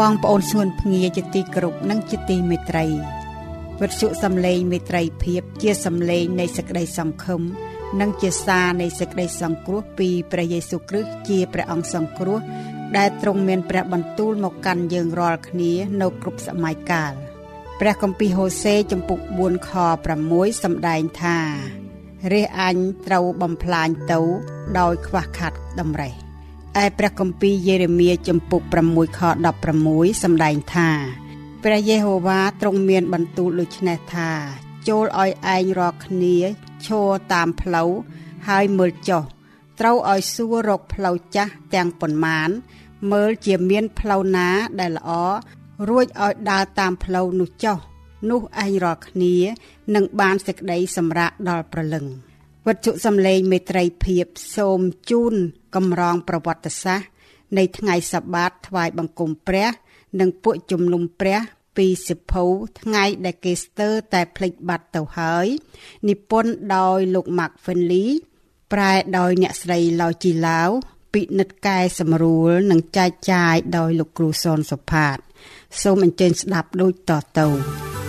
បងប្អូនស្ងួនភ្ងាជាទីគោរពនិងជាទីមេត្រីវិទ្យុសំឡេងមេត្រីភាពជាសំឡេងនៃសេចក្តីសង្ឃឹមនិងជាសារនៃសេចក្តីសង្គ្រោះពីព្រះយេស៊ូវគ្រីស្ទជាព្រះអង្គសង្គ្រោះដែលទ្រង់មានព្រះបន្ទូលមកកាន់យើងរាល់គ្នានៅគ្រប់សម័យកាលព្រះគម្ពីរហូសេចំពុក4ខ6សម្ដែងថារះអញត្រូវបំផ្លាញទៅដោយខ្វះខាត់តម្រេះ ឯព្រះគម្ពីរយេរេមៀចំពុក6ខ16សម្ដែងថាព្រះយេហូវ៉ាទ្រង់មានបន្ទូលដូចនេះថា ចូលឲ្យឯងរាល់គ្នាឈរតាមផ្លូវហើយមើលចុះត្រូវឲ្យសួររកផ្លូវចាស់ទាំងប៉ុន្មាន មើលជាមានផ្លូវណាដែលល្អរួចឲ្យដើរតាមផ្លូវនោះចុះនោះឯងរាល់គ្នានឹងបានសេចក្តីសម្រាកដល់ប្រលឹងវត្ថុសំឡេងមេត្រីភាពសូមជូន កម្រងប្រវត្តិសាស្ត្រនៃថ្ងៃសបាតថ្វាយបង្គំព្រះ និងពួកជំនុំព្រះពីសិភៅថ្ងៃដែលគេស្ទើរតែភ្លេចបាត់ទៅហើយ និពន្ធដោយលោក Mark Finley ប្រែដោយអ្នកស្រីឡូជីឡាវពិនិត្យកែសម្រួលនិងចែកចាយដោយលោកគ្រូសនសុផាត សូមអញ្ជើញស្ដាប់ដូចតទៅ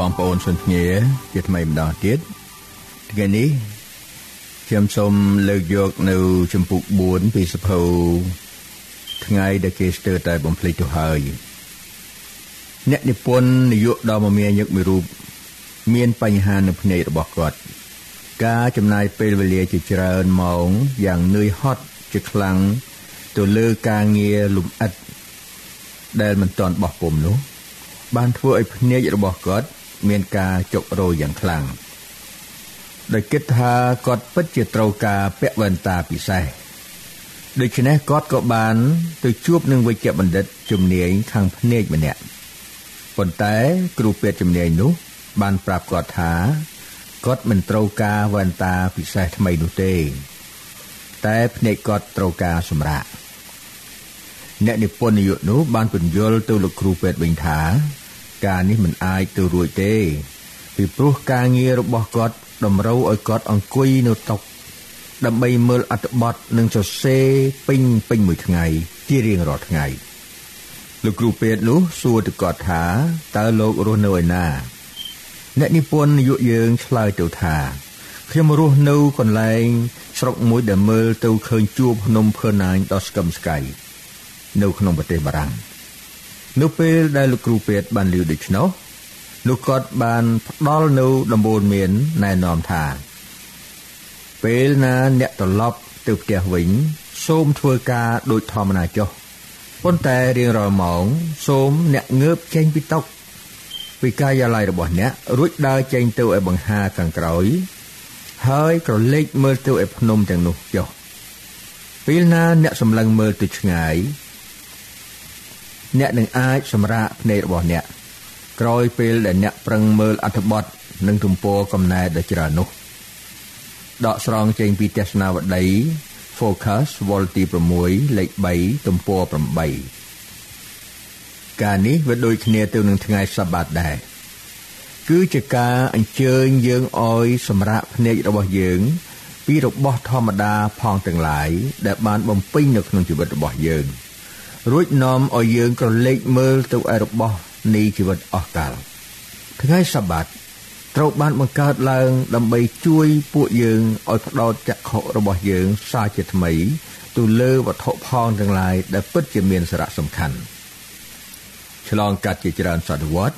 បសួរបងប្អូនជនភ្ងាជាថ្មីម្ដងទៀតថ្ងៃនេះខ្ញុំសូមលើកយកនៅជំពូក4ពីសភៅថ្ងៃដែលគេស្ទើរតែបំភ្លេចទៅហើយអ្នកនិពន្ធនាយកដ៏មមាញឹកមួយរូបមានបញ្ហានៅភ្នែករបស់គាត់ការចំណាយពេលវេលាជាច្រើនម៉ោងយ៉ាងនឿយហត់ជាខ្លាំងទៅលើការងារលំអិតដែលមិនទាន់បោះពុំនោះបានធ្វើឲ្យភ្នែករបស់គាត់ មានការចុករោយយ៉ាងខ្លាំងដោយគិតថាគាត់ពិតជាត្រូវការពាក់វ៉ែនតាពិសេសដូច្នេះគាត់ក៏បានទៅជួបនឹងវេជ្ជបណ្ឌិតជំនាញខាងភ្នែកម្នាក់ប៉ុន្តែគ្រូពេទ្យជំនាញនោះ បានប្រាប់គាត់ថាគាត់មិនត្រូវការវ៉ែនតាពិសេសថ្មីនោះទេ តែភ្នែកគាត់ត្រូវការសម្រាកអ្នកនិពន្ធនយោបាយនោះបានពន្យល់ទៅលោកគ្រូពេទ្យវិញថា ការនេះមិនអាចទៅរួចទេពីព្រោះការងាររបស់គាត់តម្រូវឲ្យគាត់អង្គុយនៅតុដើម្បីមើលអត្ថបទនិងសរសេរពេញពេញមួយថ្ងៃជារៀងរាល់ថ្ងៃលោកគ្រូពេទ្យនោះសួរទៅគាត់ថាតើលោករស់នៅឯណាអ្នកនិពន្ធនយោបាយយើងឆ្លើយទៅថាខ្ញុំរស់នៅកន្លែងស្រុកមួយដែលមើលទៅឃើញជួបភ្នំភើណាញដ៏ស្កឹមស្កៃនៅក្នុងប្រទេសបារាំង នៅពេលដែលលោកគ្រូពេទ្យបានលឺដូច្នោះលោកគាត់បានផ្ដល់នៅដំបូន្មានណែនាំថា ពេលណាអ្នកត្រឡប់ទៅផ្ទះវិញ សូមធ្វើការដូចធម្មតាចុះប៉ុន្តែរៀងរាល់ម៉ោងសូមអ្នកងើបចេញពីតុពីការិយាល័យរបស់អ្នករួចដើរចេញទៅឲ្យបង្ហាខាងក្រោយ ហើយក្រឡេកមើលទៅឲ្យភ្នំទាំងនោះចុះពេលណាអ្នកសម្លឹងមើលទៅឆ្ងាយ អ្នកនឹងអាចសម្រាកភ្នែករបស់អ្នកក្រោយពេលដែលអ្នកប្រឹងមើលអត្ថបទនិងទំព័រកំណែដ៏ច្រើននោះដកស្រង់ចេញពីទស្សនាវដ្តី Focus វល់ទី6លេខ3ទំព័រ8ការនេះវាដូចគ្នាទៅនឹងថ្ងៃសបាតដែរគឺជាការអញ្ជើញយើងឲ្យសម្រាកភ្នែករបស់យើង ពីរបស់ធម្មតាផងទាំងឡាយដែលបានបំពេញនៅក្នុងជីវិតរបស់យើង រួចនាំឲ្យយើងក្រឡេកមើលទៅឯរបស់នៃជីវិតអស់កលថ្ងៃសបាតត្រូវបានបង្កើតឡើងដើម្បីជួយពួកយើងឲ្យផ្ដោតចក្ខុរបស់យើងសាជាថ្មីទៅលើវត្ថុផងទាំងឡាយដែលពិតជាមានសារៈសំខាន់ឆ្លងកាត់ជាច្រើនសតវត្ស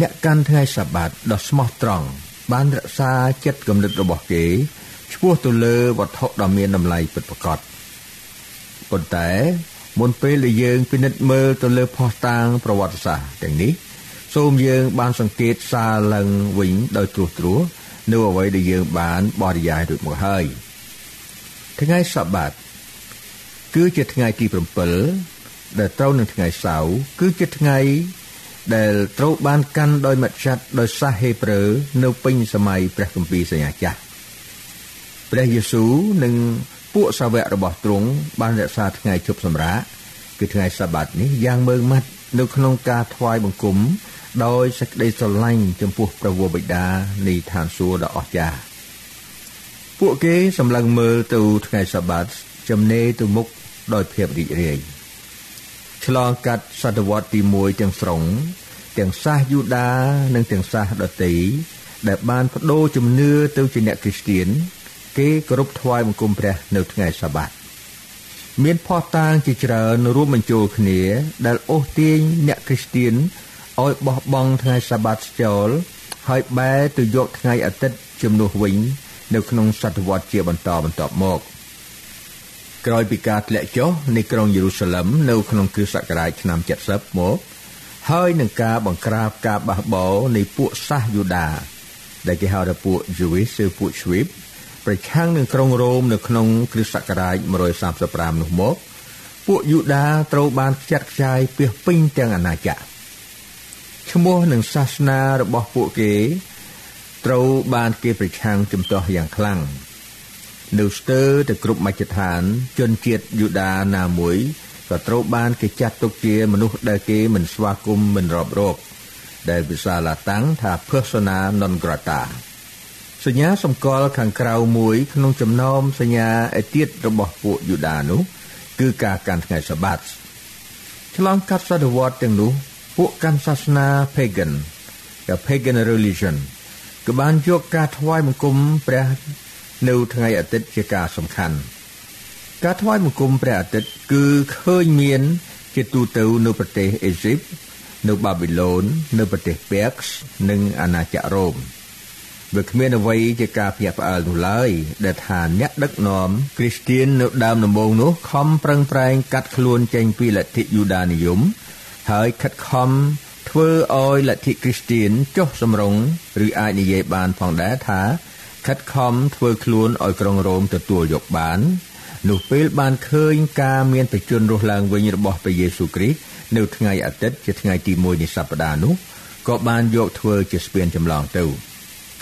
អ្នកកាន់ថ្ងៃសបាតដ៏ស្មោះត្រង់បានរក្សាចិត្តគំនិតរបស់គេឆ្ពោះទៅលើវត្ថុដ៏មានតម្លៃពិតប្រាកដប៉ុន្តែ មុនពេលដែលយើងពិនិត្យមើលទៅលើផុសតាងប្រវត្តិសាស្ត្រទាំងនេះសូមយើងបានសង្កេតសារឡើងវិញដោយត្រួសត្រាសនៅអ្វីដែលយើងបានបរិយាយរួចមកហើយថ្ងៃសបាតគឺជាថ្ងៃទី7ដែលត្រូវនឹងថ្ងៃសៅរ៍គឺជាថ្ងៃដែលត្រូវបានកាន់ដោយមច្ឆាត់ដោយសាសហេប្រឺនៅពេញសម័យព្រះគម្ពីរសញ្ញាចាស់ព្រះយេស៊ូវនិង ពួកសាវករបស់ទ្រង់បានរក្សាថ្ងៃជប់សម្រាកគឺថ្ងៃសបាតនេះយ៉ាងមើងម៉ាត់នៅក្នុងការថ្វាយបង្គំដោយសេចក្តីស្រឡាញ់ចំពោះព្រះវរបិតានៃឋានសួគ៌ដ៏អស្ចារ្យពួកគេសម្លឹងមើលទៅថ្ងៃសបាតចំណេទៅមុខដោយភាពរីករាយឆ្លងកាត់សតវត្សទី1ទាំងស្រុងទាំងសាសយូដានិងទាំងសាសដទៃដែលបានបដូរជំនឿទៅជាអ្នកគ្រីស្ទៀន គេគោរពថ្វាយបង្គំព្រះនៅថ្ងៃសបាតមានផោះតាងជាច្រើនរួមបញ្ចូលគ្នា ដែលអូសទាញអ្នកគ្រីស្ទៀនឲ្យបោះបង់ថ្ងៃសបាតចោលហើយបែរទៅយកថ្ងៃអាទិត្យជំនួសវិញ នៅក្នុងសតវត្សជាបន្តបន្ទាប់មកក្រោយពីការធ្លាក់ចុះនៃក្រុងយេរូសាឡឹមនៅក្នុងគ្រិស្តសករាជឆ្នាំ70មកហើយនឹងការបង្ក្រាបការបះបោរនៃពួកសាសយូដាដែលគេហៅថាពួក Jewish ឬពួក Swift ប្រឆាំងនឹងក្រុងរ៉ូមនៅក្នុងគ្រិស្តសករាជ135នោះមកពួកយូដាត្រូវបានខ្ចាត់ខ្ចាយពាសពេញទាំងអាណាចក្រឈ្មោះនិងសាសនារបស់ពួកគេត្រូវបានគេប្រឆាំងជំទាស់យ៉ាងខ្លាំងនៅស្ទើរតែគ្រប់មជ្ឈដ្ឋានជនជាតិយូដាណាមួយក៏ត្រូវបានគេចាត់ទុកជាមនុស្សដែលគេមិនស្វាគមន៍មិនរាប់រកដែលភាសាឡាតាំងថា persona non grata សញ្ញាសម្គាល់ខាងក្រៅមួយក្នុងចំណោមសញ្ញាឯទៀតរបស់ពួកយូដានោះគឺការកាន់ថ្ងៃសាបាតឆ្លងកាត់សតវត្សទាំងនោះពួកកាន់សាសនា pagan ឬ pagan religion ក៏បានយកការថ្វាយបង្គំព្រះនៅថ្ងៃអាទិត្យជាការសំខាន់ការថ្វាយបង្គំព្រះអាទិត្យគឺឃើញមាន ជាទូទៅនៅប្រទេសអេស៊ីបនៅបាប៊ីឡូននៅប្រទេសពេកសនិងអាណាចក្ររ៉ូម វាគ្មានអ្វីជាការភ្ញាក់ផ្អើលនោះឡើយដែលថាអ្នកដឹកនាំគ្រីស្ទៀននៅដើមដំបូងនោះខំប្រឹងប្រែងកាត់ខ្លួនចេញពីលទ្ធិយូដានិយមហើយខិតខំធ្វើឲ្យលទ្ធិគ្រីស្ទៀនចុះសម្រុងឬអាចនិយាយបានផងដែរថាខិតខំធ្វើខ្លួនឲ្យក្រុងរ៉ូមទទួលយកបាននោះពេលបានឃើញការមានប្រជញ្ញរស់ឡើងវិញរបស់ព្រះយេស៊ូវគ្រីស្ទនៅថ្ងៃអាទិត្យជាថ្ងៃទី1នៃសប្តាហ៍នោះក៏បានយកធ្វើជាស្ពានចម្លងទៅ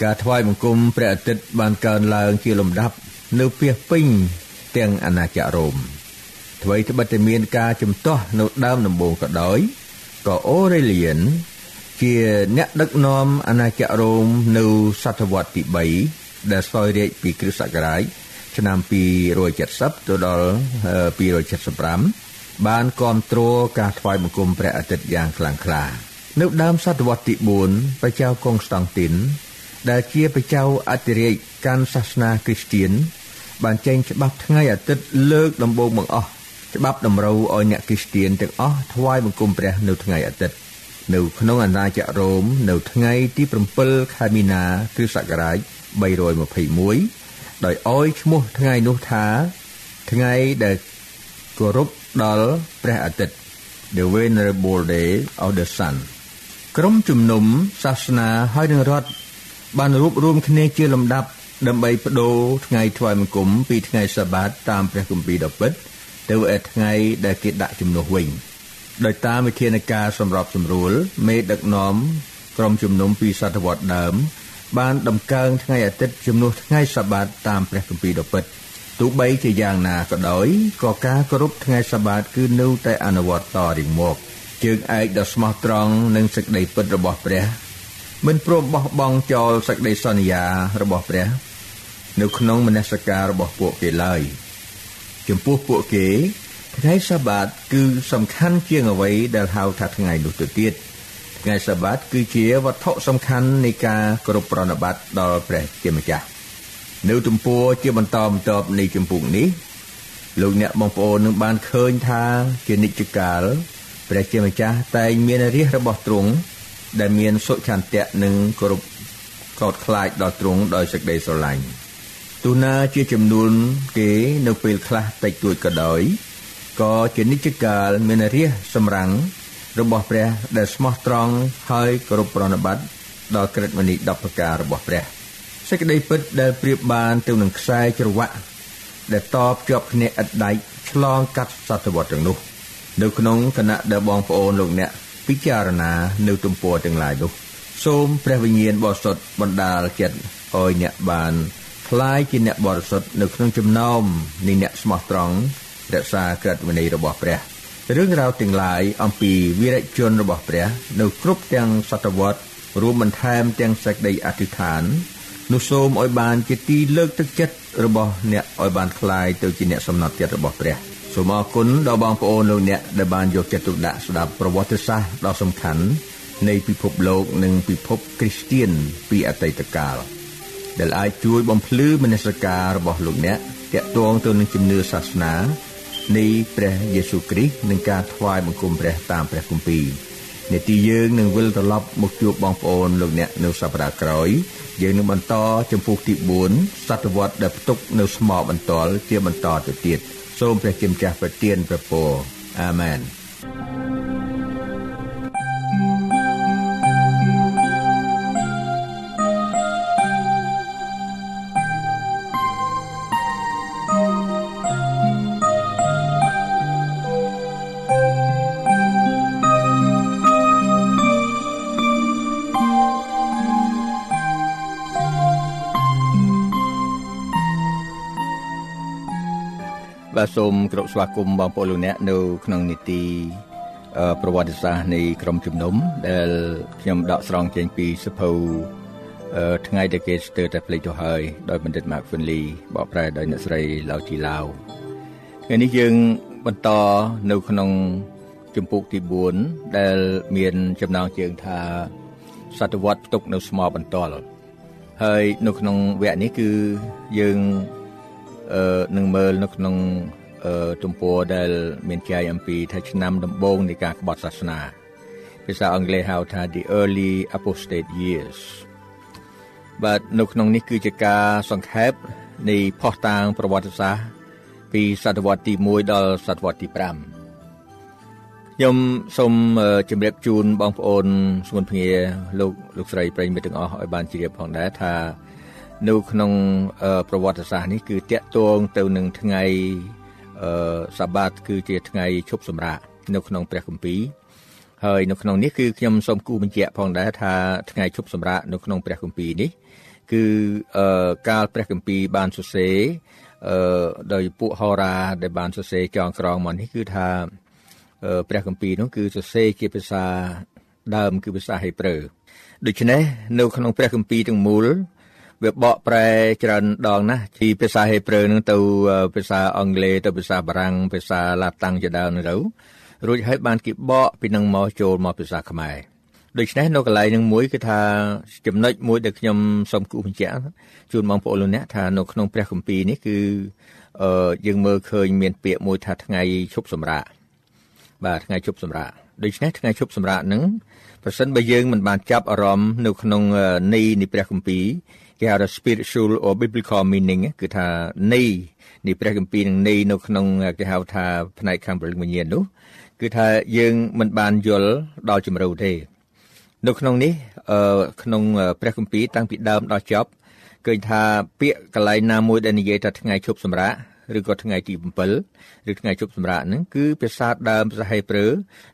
ការថ្វាយបង្គំព្រះអាទិត្យបានកើនឡើងជាលំដាប់នៅពាសពេញទាំងអាណាចក្ររ៉ូមអ្វីត្បិតតែមានការជំទាស់នៅដើមដំបូងក៏ដោយក៏អូរេលៀនជាអ្នកដឹកនាំអាណាចក្ររ៉ូមនៅសតវត្សទី3ដែលសោយរាជពីគ្រិស្តសករាជឆ្នាំ270ទៅដល់275បានគ្រប់គ្រងការថ្វាយបង្គំព្រះអាទិត្យយ៉ាងខ្លាំងក្លានៅដើមសតវត្សទី4ព្រះចៅកុងស្តង់ទីន ដែលជាព្រះចៅអធិរាជកាន់សាសនាគ្រីស្ទៀនបានចេញច្បាប់ថ្ងៃអាទិត្យលើកដំបូងបង្អស់ច្បាប់តម្រូវឲ្យអ្នកគ្រីស្ទៀនទាំងអស់ថ្វាយបង្គំព្រះនៅថ្ងៃអាទិត្យនៅក្នុងអាណាចក្ររ៉ូមនៅថ្ងៃទី7ខែមីនាគ្រិស្តសករាជ321ដោយអោយឈ្មោះថ្ងៃនោះថា ថ្ងៃដែលគោរពដល់ព្រះអាទិត្យ The Venerable Day of the Sun ក្រុមជំនុំសាសនាហើយនឹងរដ្ឋ បានរួបរวมគ្នាជាលំដាប់ដើម្បីបដូរថ្ងៃថ្វាយបង្គំពីថ្ងៃសបាតតាមព្រះគម្ពីរដ៏ពិតទៅឯថ្ងៃដែលគេដាក់ជំនួសវិញដោយតាមវិធានការសម្របសម្រួលមេដឹកនាំក្រុមជំនុំពីសតវត្សដើម បានដំកើងថ្ងៃអាទិត្យជំនួសថ្ងៃសបាតតាមព្រះគម្ពីរដ៏ពិតទោះបីជាយ៉ាងណាក៏ដោយក៏ការគោរពថ្ងៃសបាតគឺនៅតែអនុវត្តតរៀងមកជើងឯកដ៏ស្មោះត្រង់និងសេចក្តីពិតរបស់ព្រះ មិនព្រមបោះបង់ចោលសេចក្តីសន្យារបស់ព្រះ នៅក្នុងមនសិការរបស់ពួកគេឡើយចំពោះពួកគេថ្ងៃសាបាតគឺសំខាន់ជាងអ្វីដែលហៅថាថ្ងៃនោះទៅទៀតថ្ងៃសាបាតគឺជាវត្ថុសំខាន់នៃការគោរពប្រណិប័តដល់ព្រះជាម្ចាស់នៅទំព័រជាបន្តបន្ទាប់នៃចម្ពោះនេះលោកអ្នកបងប្អូននឹងបានឃើញថាជានិច្ចកាលព្រះជាម្ចាស់តែងមានរាជរបស់ទ្រង់ ដែលមានសុឆន្ទៈនិងគោរពកោតខ្លាចដល់ទ្រង់ដោយសេចក្តីស្រឡាញ់ទូណាជាចំនួនគេនៅពេលខ្លះតិចតួចក៏ដោយក៏ជានិច្ចកាលមានរាជសម្រាំងរបស់ព្រះដែលស្មោះត្រង់ហើយគោរពប្រណិប័តដល់ក្រឹតមនី10ប្រការរបស់ព្រះសេចក្តីពិតដែលប្រៀបបានទៅនឹងខ្សែច្រវាក់ដែលតបជាប់គ្នាឥតដាច់ឆ្លងកាត់សតវត្សទាំងនោះ នៅក្នុងគណៈដែលបងប្អូនលោកអ្នក ពិចារណានៅទំព័រទាំងឡាយនោះសូមព្រះវិញ្ញាណបរិសុទ្ធបណ្ដាលចិត្តឲ្យអ្នកបានคล้ายជាអ្នកបរិសុទ្ធនៅក្នុងចំណោមនៃអ្នកស្មោះត្រង់រក្សាក្រឹតវិន័យរបស់ព្រះរឿងរ៉ាវទាំងឡាយអំពីវីរជនរបស់ព្រះ នៅគ្រប់ទាំងសតវត្សរួមបន្ថែមទាំងសេចក្តីអធិដ្ឋាននោះសូមឲ្យបានជាទីលើកទឹកចិត្តរបស់អ្នកឲ្យបានคลายទៅជាអ្នកសំណត់ចិត្តរបស់ព្រះ សូមអរគុណដល់បងប្អូនលោកអ្នកដែលបានយកចិត្តទុកដាក់ស្ដាប់ប្រវត្តិសាស្ត្រដ៏សំខាន់នៃពិភពលោកនិងពិភពគ្រីស្ទៀនពីអតីតកាលដែលអាចជួយបំភ្លឺមនសិការរបស់លោកអ្នកតាក់ទងទៅនឹងជំនឿសាសនានៃព្រះយេស៊ូវគ្រីស្ទនិងការថ្វាយបង្គំព្រះតាមព្រះគម្ពីរនេតិយើងនឹងវិលត្រឡប់មកជួបបងប្អូនលោកអ្នកនៅសប្តាហ៍ក្រោយយើងនឹងបន្តចំពោះទី4សតវត្សដែលផ្ទុកនៅស្មោបន្ទាល់ជាបន្តទៅទៀត សូមព្រះជាម្ចាស់ប្រទានព្រះពរអាមែន បាទសូមគោរពស្វាគមន៍បងប្អូនលោកអ្នកនៅក្នុងនីតិប្រវត្តិសាស្ត្រនៃក្រុមជំនុំដែលខ្ញុំដកស្រង់ចេញពីសភៅថ្ងៃដែលគេស្ទើរតែផ្លេចទៅហើយដោយបណ្ឌិត Mark Finley បកប្រែដោយអ្នកស្រីឡៅជីឡាវថ្ងៃនេះយើងបន្តនៅក្នុងជំពូកទី4ដែលមានចំណងជើងថាសតវត្សផ្ទុកនៅស្មោបន្ទាល់ហើយនៅក្នុងវគ្គនេះគឺយើងអឺ នឹងមើលនៅក្នុងអឺទំព័រដែល មានចែកអំពីថាឆ្នាំដំបូងនៃការក្បត់សាសនាភាសាអង់គ្លេសហៅថា the early apostate years បាទនៅក្នុងនេះគឺជាការសង្ខេបនៃផុសតាងប្រវត្តិសាស្ត្រពីសតវត្សទី1ដល់សតវត្សទី5ខ្ញុំសូមជម្រាបជូនបងប្អូនស្ងួនភ្ងាលោកលោកស្រីប្រិយមិត្តទាំងអស់ឲ្យបានជ្រាបផងដែរថា នៅក្នុងប្រវត្តិសាស្ត្រនេះគឺតាក់ទងទៅនឹងថ្ងៃសាបាតគឺជាថ្ងៃឈប់សម្រាកនៅក្នុងព្រះគម្ពីរហើយនៅក្នុងនេះគឺខ្ញុំសូមគូបញ្ជាក់ផងដែរថាថ្ងៃឈប់សម្រាកនៅក្នុងព្រះគម្ពីរនេះ គឺកាលព្រះគម្ពីរបានសរសេរអឺដោយពួកហោរាដែលបានសរសេរចងក្រងមកនេះគឺថាព្រះគម្ពីរនោះគឺសរសេរជាភាសាដើមគឺភាសាហេប្រឺដូច្នេះនៅក្នុងព្រះគម្ពីរទាំងមូល វាបកប្រែច្រើនដងណាស់ពីភាសាហេប្រឺនឹងទៅភាសាអង់គ្លេសទៅភាសាបារាំងភាសាឡាតាំងជាដើមទៅរួចហើយបានគេបកពីនឹងមកចូលមកភាសាខ្មែរដូច្នេះនៅកន្លែងនឹងមួយគឺថាចំណុចមួយដែលខ្ញុំសូមគូបញ្ជាក់ជូនបងប្អូនលោកអ្នកថានៅក្នុងព្រះគម្ពីរនេះគឺអឺយើងមើលឃើញមានពាក្យមួយថាថ្ងៃឈប់សម្រាកបាទថ្ងៃឈប់សម្រាកដូច្នេះថ្ងៃឈប់សម្រាកនឹងប្រសិនបើយើងមិនបានចាប់អារម្មណ៍នៅក្នុងន័យនៃព្រះគម្ពីរ គេហៅថា spiritual or biblical meaning គឺថាន័យនៃព្រះគម្ពីរនឹងន័យនៅក្នុងគេហៅថាផ្នែកខាងព្រលឹងវិញ្ញាណនោះគឺថាយើងមិនបានយល់ដល់ជំរឿទេ នៅក្នុងនេះអឺក្នុងព្រះគម្ពីរតាំងពីដើមដល់ចប់ឃើញថាពាក្យកន្លែងណាមួយដែលនិយាយថាថ្ងៃឈប់សម្រាកឬក៏ថ្ងៃទី7ឬថ្ងៃជប់សម្រាកហ្នឹងគឺភាសាដើមភាសាហេប្រឺ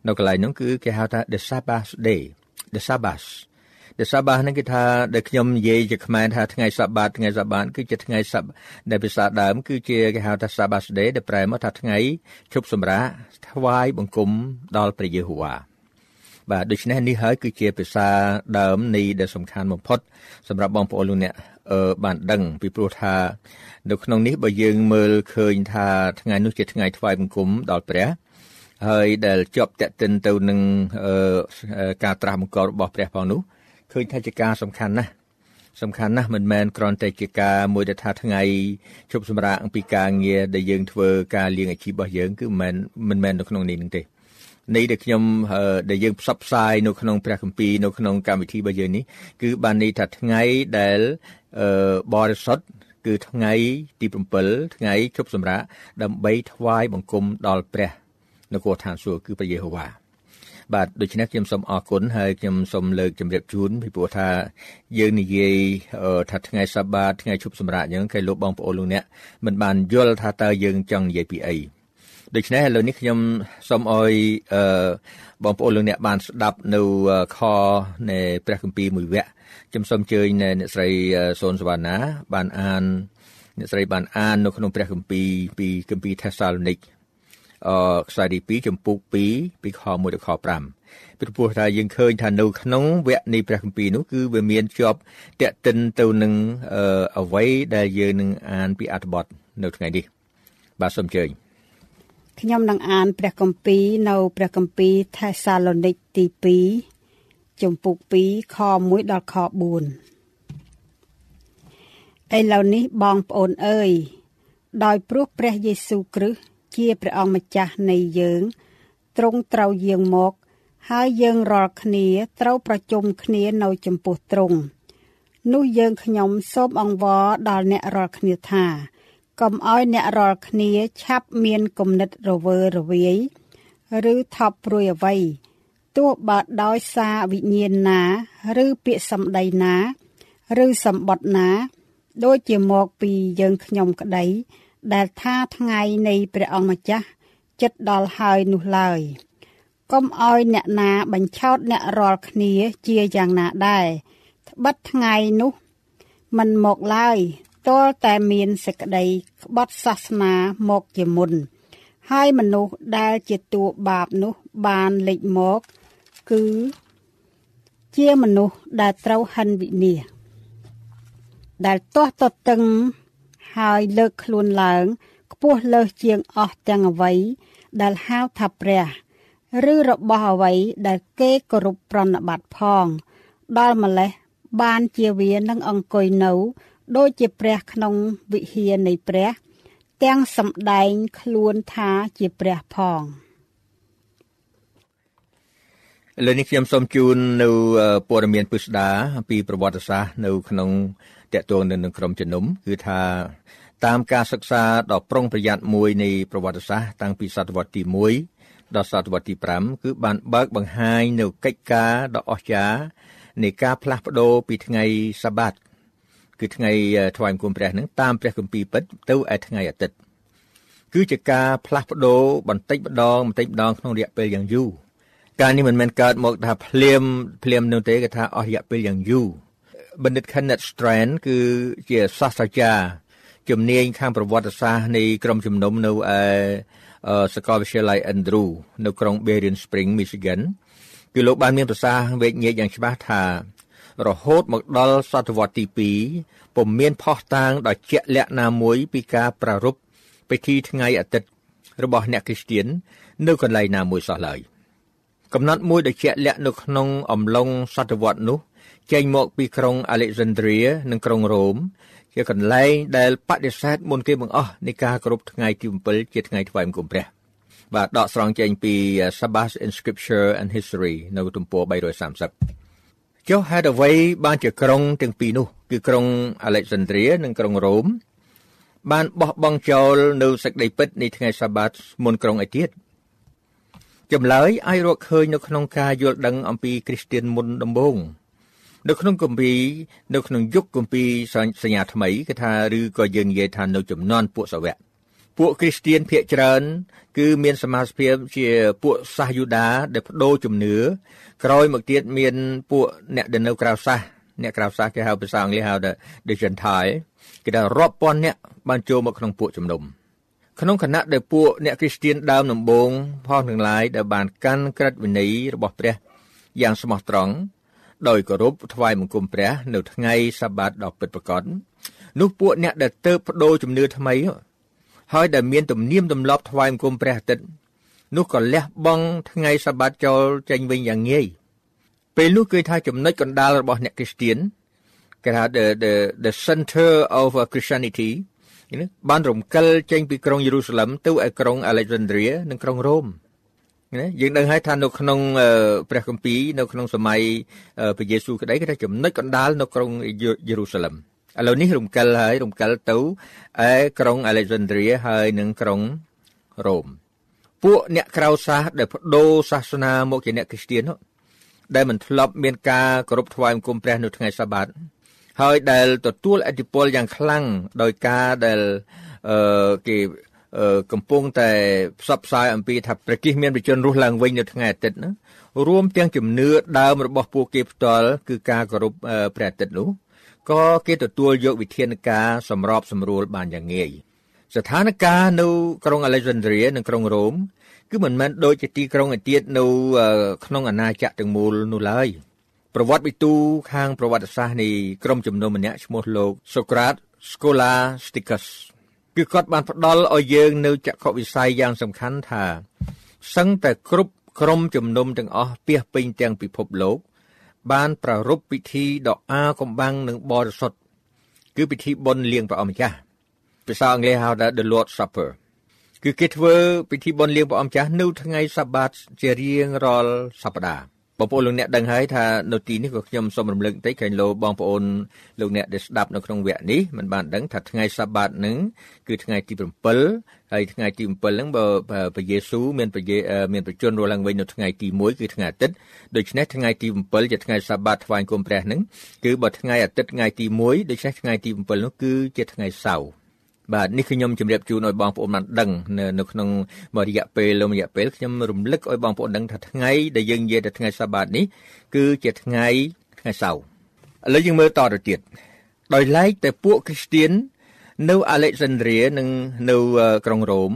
នៅកន្លែងហ្នឹងគឺគេហៅថា the sabbath day the sabbath the sabbath ហ្នឹងគឺថាដែលខ្ញុំនិយាយជាខ្មែរថាថ្ងៃសបាតថ្ងៃសបាតគឺជាថ្ងៃសបដែលភាសាដើម គឺជាគេហៅថា sabbath day ដែលប្រែមកថាថ្ងៃជប់សម្រាកថ្វាយបង្គំដល់ព្រះយេហូវ៉ាបាទដូច្នេះនេះហើយគឺជាភាសាដើមនៃដែលសំខាន់បំផុតសម្រាប់បងប្អូនលោកអ្នកអឺបានដឹងពីព្រោះថានៅក្នុងនេះបើយើងមើលឃើញថាថ្ងៃនោះជាថ្ងៃថ្វាយបង្គំដល់ព្រះហើយដែលជាប់តេតិនទៅនឹងការត្រាស់បង្គាប់របស់ព្រះផងនោះ ឃើញថាជាការសំខាន់ណាស់សំខាន់ណាស់មិនមែនគ្រាន់តែជាការមួយដែលថាថ្ងៃជប់សម្រាប់អំពីការងារដែលយើងធ្វើការលៀងអាជីពរបស់យើងគឺមិនមែនមិនមែននៅក្នុងនេះនឹងទេនៃដែលខ្ញុំដែលយើងផ្សព្វផ្សាយនៅក្នុងព្រះគម្ពីរនៅក្នុងកម្មវិធីរបស់យើងនេះគឺបានន័យថាថ្ងៃដែលបរិសុទ្ធគឺថ្ងៃទី7ថ្ងៃជប់សម្រាប់ដើម្បីថ្វាយបង្គំដល់ព្រះនគរឋានសួគ៌គឺព្រះយេហូវ៉ា បាទដូច្នេះខ្ញុំសូមអរគុណហើយខ្ញុំសូមលើកជម្រាបជូនពីព្រោះថាយើងនិយាយថាថ្ងៃសបាតថ្ងៃជប់សម្រាប់អញ្ចឹងគេលោកបងប្អូនលោកអ្នកមិនបានយល់ថាតើយើងចង់និយាយពីអីដូច្នេះឥឡូវនេះខ្ញុំសូមអោយអឺបងប្អូនលោកអ្នកបានស្ដាប់នៅខនៃព្រះគម្ពីរមួយវគ្គខ្ញុំសូមអញ្ជើញអ្នកស្រីសូនសវណ្ណាបានអានអ្នកស្រីបានអាននៅក្នុងព្រះគម្ពីរពីគម្ពីរថេសាឡូនីកអឺ ខ្សែទី2ចំពុក2ពីខ1ដល់ខ5ពីព្រោះថាយើងឃើញថានៅក្នុងវគ្គនៃព្រះគម្ពីរនោះគឺវាមានជាប់តេតិនទៅនឹងអ្វីដែលយើងនឹងអានពីអត្ថបទនៅថ្ងៃនេះបាទសូមអញ្ជើញខ្ញុំនឹងអានព្រះគម្ពីរនៅព្រះគម្ពីរថេសាឡូនីកទី2ជំពូក2ខ1ដល់ខ4ឥឡូវនេះបងប្អូនអើយដោយព្រោះព្រះយេស៊ូវគ្រីស្ទ ជាព្រះអង្គម្ចាស់នៃយើងទ្រង់ត្រូវយាងមក ហើយយើងរាល់គ្នាត្រូវប្រជុំគ្នានៅចំពោះទ្រង់នោះយើងខ្ញុំសូមអង្វរដល់អ្នករាល់គ្នាថាកុំឲ្យអ្នករាល់គ្នាឆាប់មានគំនិតរវើរវាយឬថប់ព្រួយអ្វីទោះបើដោយសារវិញ្ញាណណា ឬពាក្យសម្ដីណា ឬសម្បត្តិណា ដូចជាមកពីយើងខ្ញុំក្តី ដែលថាថ្ងៃនៃព្រះអង្គម្ចាស់ចិត្តដល់ហើយនោះឡើយកុំឲ្យអ្នកណាបញ្ឆោតអ្នករាល់គ្នាជាយ៉ាងណាដែរត្បិតថ្ងៃនោះมันមកឡើយទាល់តែមានសេចក្តីក្បត់សាសនាមកជាមុន ហើយមនុស្សដែលជាតួបាបនោះបានលេចមកគឺជាមនុស្សដែលត្រូវហិនវិនាសដែលទាស់តតឹង ហើយលើកខ្លួនឡើងខ្ពស់លើសជាងអស់ទាំងអ្វីដែលហៅថាព្រះឬរបស់អ្វីដែលគេគោរពប្រណិប័តផង ដល់ម្លេះបានជាវានឹងអង្គុយនៅដូចជាព្រះក្នុងវិហារនៃព្រះ ទាំងសម្ដែងខ្លួនថាជាព្រះផងលើនេះខ្ញុំសូមជូននៅព័ត៌មានពិស្ដាអំពីប្រវត្តិសាស្ត្រនៅក្នុង តកតងនៅនឹងក្រុមជំនុំគឺថាតាមការសិក្សាដ៏ប្រុងប្រយ័ត្នមួយនៃប្រវត្តិសាស្ត្រតាំងពីសតវត្សទី1ដល់សតវត្សទី5គឺបានបើកបង្ហាញនៅកិច្ចការដ៏អស្ចារ្យនៃការផ្លាស់ប្ដូរពីថ្ងៃសាបាតគឺថ្ងៃថ្វាយបង្គំព្រះនឹងតាមព្រះគម្ពីរពិតទៅឯថ្ងៃអាទិត្យគឺជាការផ្លាស់ប្ដូរបន្តិចម្ដងបន្តិចម្ដងក្នុងរយៈពេលយ៉ាងយូរការនេះមិនមែនកើតមកថាភ្លាមភ្លាមនោះទេគេថាអស់រយៈពេលយ៉ាងយូរ បណ្ឌិត Kenneth Strand គឺជាសាស្ត្រាចារ្យជំនាញខាងប្រវត្តិសាស្ត្រនៃក្រុមជំនុំនៅឯសាកលវិទ្យាល័យ Andrew នៅក្រុង Berrien Springs Michigan គឺលោកបានមានប្រសាសន៍វេជ្ជញាជយ៉ាងច្បាស់ថា រហូតមកដល់សតវត្សទី2ពុំមានផុសតាងដ៏ជាក់លាក់ណាមួយពីការប្រារព្ធពិធីថ្ងៃអាទិត្យរបស់អ្នកគ្រីស្ទៀននៅកន្លែងណាមួយសោះឡើយកំណត់មួយដ៏ជាក់លាក់នៅក្នុងអំឡុងសតវត្សនោះ ចេញមកពីក្រុង Alexandria និងក្រុងរ៉ូមជាកន្លែងដែលបដិសេធមុនគេបង្អស់នៃការគោរពថ្ងៃទី7ជាថ្ងៃថ្វាយបង្គំព្រះបាទដកស្រង់ចេញពី Sabbath in Scripture and History នៅទំព័រ330ចុះហេតុអ្វីបានជាក្រុងទាំងពីរនោះ គឺក្រុងអាឡិចសាន់ដ្រីនិងក្រុងរ៉ូមបានបោះបង់ចោលនៅសេចក្តីពិតនៃថ្ងៃសាបាតមុនក្រុងឯទៀតចម្លើយអាចរកឃើញនៅក្នុងការយល់ដឹងអំពីគ្រីស្ទានមុនដំបូង នៅក្នុងគម្ពីរនៅក្នុងយុគគម្ពីរសញ្ញាថ្មីគេថាឬក៏យើងនិយាយថានៅចំនួនពួកសាវកពួកគ្រីស្ទៀនភាគច្រើន គឺមានសមាជិកជាពួកសាសយូដាដែលបដូរជំនឿក្រោយមកទៀតមានពួកអ្នកដែលនៅក្រៅសាសអ្នកក្រៅសាសគេហៅភាសាអង់គ្លេសហៅថា the gentile គេថារាប់ពាន់អ្នកបានចូលមកក្នុងពួកជំនុំក្នុងគណៈដែលពួកអ្នកគ្រីស្ទៀនដើមដំបូងផងទាំងឡាយដែលបានកាន់ក្រឹតវិន័យរបស់ព្រះយ៉ាងស្មោះត្រង់ ដោយគោរពថ្វាយបង្គំព្រះ នៅថ្ងៃសាបាតដ៏ពិតប្រាកដនោះពួកអ្នកដែលទៅបដូរជំនឿថ្មី ហើយដែលមានទំនៀមទម្លាប់ថ្វាយបង្គំព្រះអាទិត្យនោះក៏លះបង់ថ្ងៃសាបាតចោលចេញវិញយ៉ាងងាយពេលនោះគឺថាចំណុចកណ្ដាលរបស់អ្នកគ្រីស្ទៀនគេហៅ the the the center of Christianity ណាបានរំកិលចេញពីក្រុងយេរូសាឡឹមទៅឯក្រុង Alexandria និងក្រុងរ៉ូម ណាយើងដឹងហើយថានៅក្នុងព្រះគម្ពីរនៅក្នុងសម័យព្រះយេស៊ូវក្តីគេថាចំណុចកណ្ដាលនៅក្រុងយេរូសាឡឹមឥឡូវនេះរំកិលហើយរំកិលទៅឯក្រុង Alexandria ហើយនិងក្រុងរ៉ូមពួកអ្នកក្រៅសាសដែលបដូរសាសនាមកជាអ្នកគ្រីស្ទានដែលមិនធ្លាប់មានការគោរពថ្វាយបង្គំព្រះនៅថ្ងៃសាបាតហើយដែលទទួលអធិពលយ៉ាងខ្លាំងដោយការដែលអឺគេ កំពុងតែផ្សព្វផ្សាយអំពីថាព្រះគិសមានបជនរស់ឡើងវិញនៅថ្ងៃអាទិត្យណារួមទាំងជំនឿដើមរបស់ពួកគេផ្ទាល់គឺការគោរពព្រះអាទិត្យនោះក៏គេទទួលយកវិធានការសម្របសម្រួលបានយ៉ាងងាយស្ថានភាពនៅក្រុង Alexandria និងក្រុងរ៉ូមគឺមិនមែនដូចជាទីក្រុងឯទៀតនៅក្នុងអាណាចក្រទាំងមូលនោះឡើយប្រវត្តិវិទូខាងប្រវត្តិសាស្ត្រនៃក្រុមជំនុំម្នាក់ឈ្មោះលោក Socrates Scholasticus គឺគាត់បានផ្ដល់ឲ្យយើងនៅចក្ខុវិស័យយ៉ាងសំខាន់ថាសឹងតែគ្រប់ក្រុមជំនុំទាំងអស់ពាសពេញទាំងពិភពលោក បានប្រារព្ធពិធីដ៏អាកំបាំងនិងបរិសុទ្ធគឺពិធីបុណ្យលៀងព្រះអម្ចាស់ភាសាអង់គ្លេសហៅថា The Lord's Supper គឺគេធ្វើពិធីបុណ្យលៀងព្រះអម្ចាស់នៅថ្ងៃសបាតជារៀងរាល់សប្តាហ៍ បងប្អូនលោកអ្នកដឹងហើយថានៅទីនេះក៏ខ្ញុំសូមរំលឹកបន្តិចក្រែងលោបងប្អូនលោកអ្នកដែលស្ដាប់នៅក្នុងវគ្គនេះមិនបានដឹងថាថ្ងៃសាបាតនឹងគឺថ្ងៃទី7ហើយថ្ងៃទី7ហ្នឹងបើព្រះយេស៊ូវមានព្រះយេមានប្រជញ្ញរស់ឡើងវិញនៅថ្ងៃទី1គឺថ្ងៃអាទិត្យដូច្នេះថ្ងៃទី7ជាថ្ងៃសាបាតថ្វាយគុំព្រះហ្នឹងគឺបើថ្ងៃអាទិត្យថ្ងៃទី1ដូច្នេះថ្ងៃទី7នោះគឺជាថ្ងៃសៅរ៍ បាទនេះគឺខ្ញុំជម្រាបជូនឲ្យបងប្អូនបានដឹងនៅនៅក្នុងរយៈពេលលំរយៈពេលខ្ញុំរំលឹកឲ្យបងប្អូនដឹងថាថ្ងៃដែលយើងនិយាយទៅថ្ងៃសាបាតនេះគឺជាថ្ងៃថ្ងៃសៅរ៍ឥឡូវយើងមើលតទៅទៀតដោយឡែកតែពួកគ្រីស្ទៀននៅអាឡិចសាន់ដ្រីនិងនៅក្រុងរ៉ូម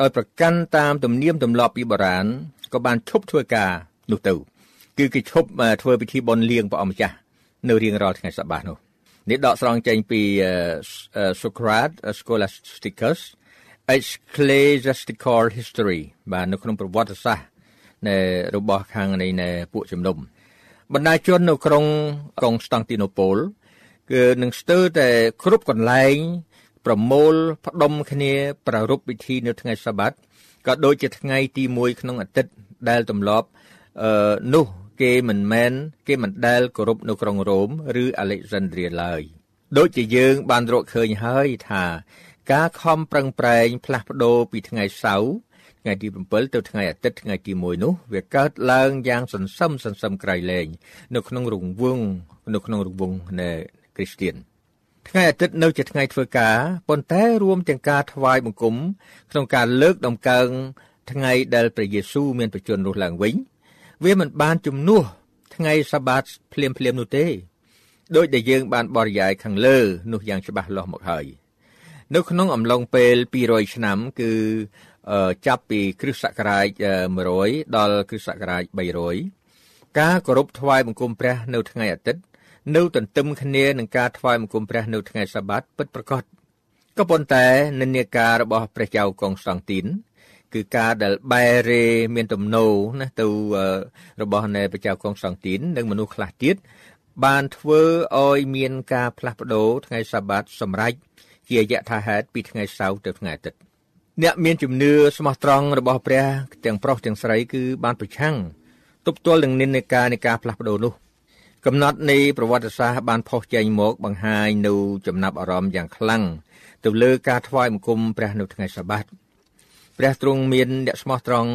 ដោយប្រកាន់តាមទំនៀមទម្លាប់ពីបុរាណក៏បានឈប់ធ្វើការនោះទៅ គឺគេឈប់ធ្វើពិធីបុណ្យលៀងព្រះអម្ចាស់នៅរៀងរាល់ថ្ងៃសបាតនោះ នេះដកស្រង់ចេញពី Socrates Scholasticus Ecclesiastical History បាទនៅក្នុងប្រវត្តិសាស្ត្រនៃរបស់ខាងនៃពួកជំនុំបណ្ដាជននៅក្រុងកុងស្តង់ទីណូប៉ូលគឺនឹងស្ទើរតែគ្រប់កន្លែង ប្រមូលផ្ដុំគ្នាប្រារព្ធពិធីនៅថ្ងៃសាបាតក៏ដូចជាថ្ងៃទី1ក្នុងអាទិត្យដែលទម្លាប់អឺនោះ គេមិនមែនគេមិនដែលគោរពនៅក្រុងរ៉ូមឬអាឡិចសាន់ដ្រីឡើយដូចជាយើងបានរកឃើញហើយថាការខំប្រឹងប្រែងផ្លាស់ប្ដូរពីថ្ងៃសៅរ៍ថ្ងៃទី7ទៅថ្ងៃអាទិត្យថ្ងៃទី1នោះវាកើតឡើងយ៉ាងសន្សឹមសន្សឹមក្រៃលែងនៅក្នុងរង្វង់នៅក្នុងរង្វង់នៃគ្រីស្ទៀនថ្ងៃអាទិត្យនៅជាថ្ងៃធ្វើការប៉ុន្តែរួមទាំងការថ្វាយបង្គំក្នុងការលើកដំកើងថ្ងៃដែលព្រះយេស៊ូវមានប្រជញ្ញរស់ឡើងវិញ វាមិនបានជំនួសថ្ងៃសាបាតភ្លាមភ្លាមនោះទេដោយដែលយើងបានបរិយាយខាងលើនោះយ៉ាងច្បាស់លាស់មកហើយនៅក្នុងអំឡុងពេល200ឆ្នាំគឺចាប់ពីគ្រិស្តសករាជ100ដល់គ្រិស្តសករាជ300ការគោរពថ្វាយបង្គំព្រះនៅថ្ងៃអាទិត្យនៅទន្ទឹមគ្នានឹងការថ្វាយបង្គំព្រះនៅថ្ងៃសាបាតពិតប្រាកដក៏ប៉ុន្តែនិន្នាការរបស់ព្រះចៅកុងស្តង់ទីន គឺការដែលបែរេមានទំនោរណាទៅរបស់នៃព្រះចៅកុងស្តង់ទីននិងមនុស្សខ្លះទៀតបានធ្វើឲ្យមានការផ្លាស់ប្ដូរថ្ងៃសាបាតសម្រាប់ជាយថាហេតុពីថ្ងៃសៅរ៍ទៅថ្ងៃអាទិត្យអ្នកមានជំនឿស្មោះត្រង់របស់ព្រះទាំងប្រុសទាំងស្រីគឺបានប្រឆាំងទប់ទល់នឹងនិន្នាការនៃការផ្លាស់ប្ដូរនោះកំណត់នៃប្រវត្តិសាស្ត្របានផុសចេញមកបង្ហាញនៅចំណាប់អារម្មណ៍យ៉ាងខ្លាំងទៅលើការថ្វាយបង្គំព្រះនៅថ្ងៃសាបាត ព្រះទ្រង់មានអ្នកស្មោះត្រង់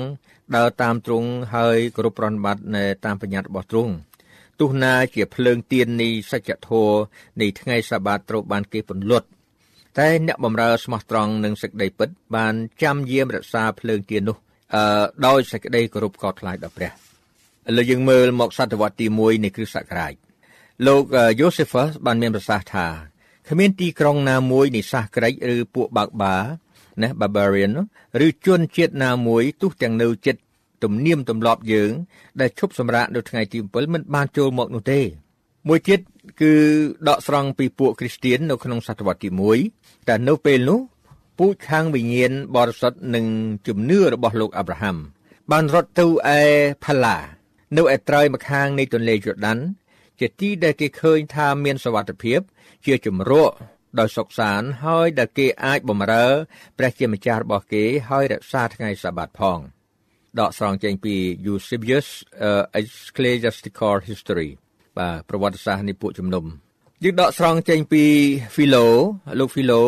ដើរតាមទ្រង់ហើយគោរពប្រណិប័តនៅតាមបញ្ញត្តិរបស់ទ្រង់ទោះណាជាភ្លើងទៀននៃសច្ចធម៌នៃថ្ងៃសាបាតត្រូវបានគេពន្លត់តែអ្នកបម្រើស្មោះត្រង់នឹងសេចក្តីពិត បានចាំយាមរក្សាភ្លើងទៀននោះអឺដោយសេចក្តីគោរពកោតខ្លាចដល់ព្រះឥឡូវយើងមើលមកសតវត្សទី1នៃគ្រិស្តសករាជលោកយូសេហ្វសបានមានប្រសាសន៍ថាគ្មានទីក្រុងណាមួយនៃសាសក្រិចឬពួកបាក់បា ណា barbarian ឬជនជាតិណាមួយទោះទាំងនៅចិត្តទំនៀមទម្លាប់យើង ដែលឈប់សម្រាកនៅថ្ងៃទី7មិនបានចូលមកនោះទេមួយទៀតគឺដកស្រង់ពីពួកគ្រីស្ទៀននៅក្នុងសតវត្សទី1តែនៅពេលនោះពូជខាងវិញ្ញាណបរិសុទ្ធនិងជំនឿរបស់លោកអាប់រ៉ាហាំបានរត់ទៅឯផាឡា នៅឯត្រើយម្ខាងនៃទន្លេយូដាន ជាទីដែលគេឃើញថាមានសវត្ថភាព ជាជំរក ដោយសុខសានហើយដែលគេអាចបំរើព្រះជាម្ចាស់របស់គេហើយរក្សាថ្ងៃសាបាតផងដកស្រង់ចេញពី Eusebius uh, Ecclesiastical History បាទប្រវត្តិសាស្ត្រនៃពួកជំនុំយើងដកស្រង់ចេញពី Philo លោក Philo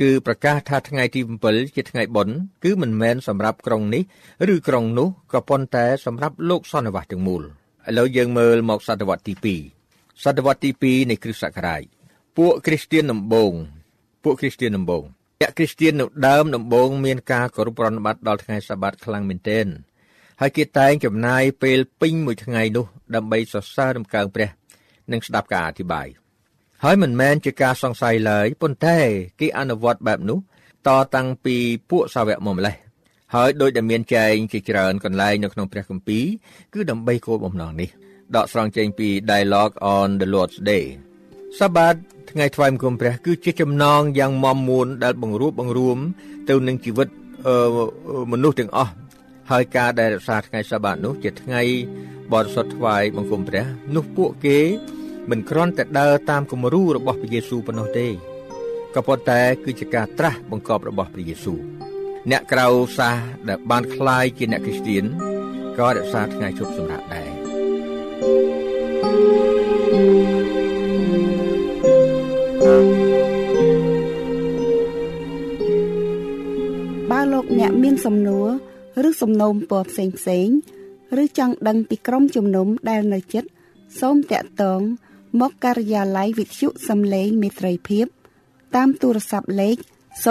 គឺប្រកាសថាថ្ងៃទី7ជាថ្ងៃបុណ្យគឺមិនមែនសម្រាប់ក្រុងនេះឬក្រុងនោះក៏ប៉ុន្តែសម្រាប់លោកសន្និវាសទាំងមូលឥឡូវយើងមើលមកសតវត្សទី2សតវត្សទី2នៃគ្រិស្តសករាជ ពួកគ្រីស្ទៀនដំបូងពួកគ្រីស្ទៀនដំបូងអ្នកគ្រីស្ទៀននៅដើមដំបូងមានការគោរពប្រណិប័តដល់ថ្ងៃសាបាតខ្លាំងមែនទែនហើយគេតែងចំណាយពេលពេញមួយថ្ងៃនោះដើម្បីសរសើរដំណើរព្រះ និងស្ដាប់ការអធិប្បាយហើយមិនមែនជាការសង្ស័យឡើយប៉ុន្តែគេអនុវត្តបែបនោះតតាំងពីពួកសាវកមកម្លេះហើយដោយដែលមានចែងជាច្រើនកន្លែងនៅក្នុងព្រះគម្ពីរគឺដើម្បីគោលបំណងនេះដកស្រង់ចេញពី Dialogue on the Lord's Day សាបាតថ្ងៃថ្វាយបង្គំព្រះ គឺជាចំណងយ៉ាងមមមួនដែលបង្រួបបង្រួម ទៅនឹងជីវិតមនុស្សទាំងអស់ហើយការដែលរក្សាថ្ងៃសាបាតនោះជាថ្ងៃបរិសុទ្ធថ្វាយបង្គំព្រះនោះពួកគេមិនគ្រាន់តែដើរតាមគំរូរបស់ព្រះយេស៊ូវប៉ុណ្ណោះទេក៏ប៉ុន្តែគឺជាការត្រាស់បង្គាប់របស់ព្រះយេស៊ូវអ្នកក្រៅសាសដែលបានคล้ายជាអ្នកគ្រីស្ទៀនក៏រក្សាថ្ងៃជប់សម្រាប់ដែរ បើលោកអ្នកមានសំណួរឬសំណូមពរផ្សេងផ្សេងឬចង់ដឹងពីក្រុមជំនុំដែលនៅចិត្តសូមតាក់ទងមកការិយាល័យវិទ្យុសំឡេងមេត្រីភាព តាមទូរស័ព្ទលេខ012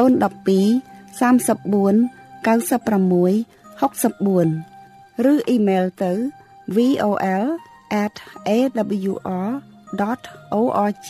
34 96 64ឬអ៊ីមែលទៅ vol@awr.org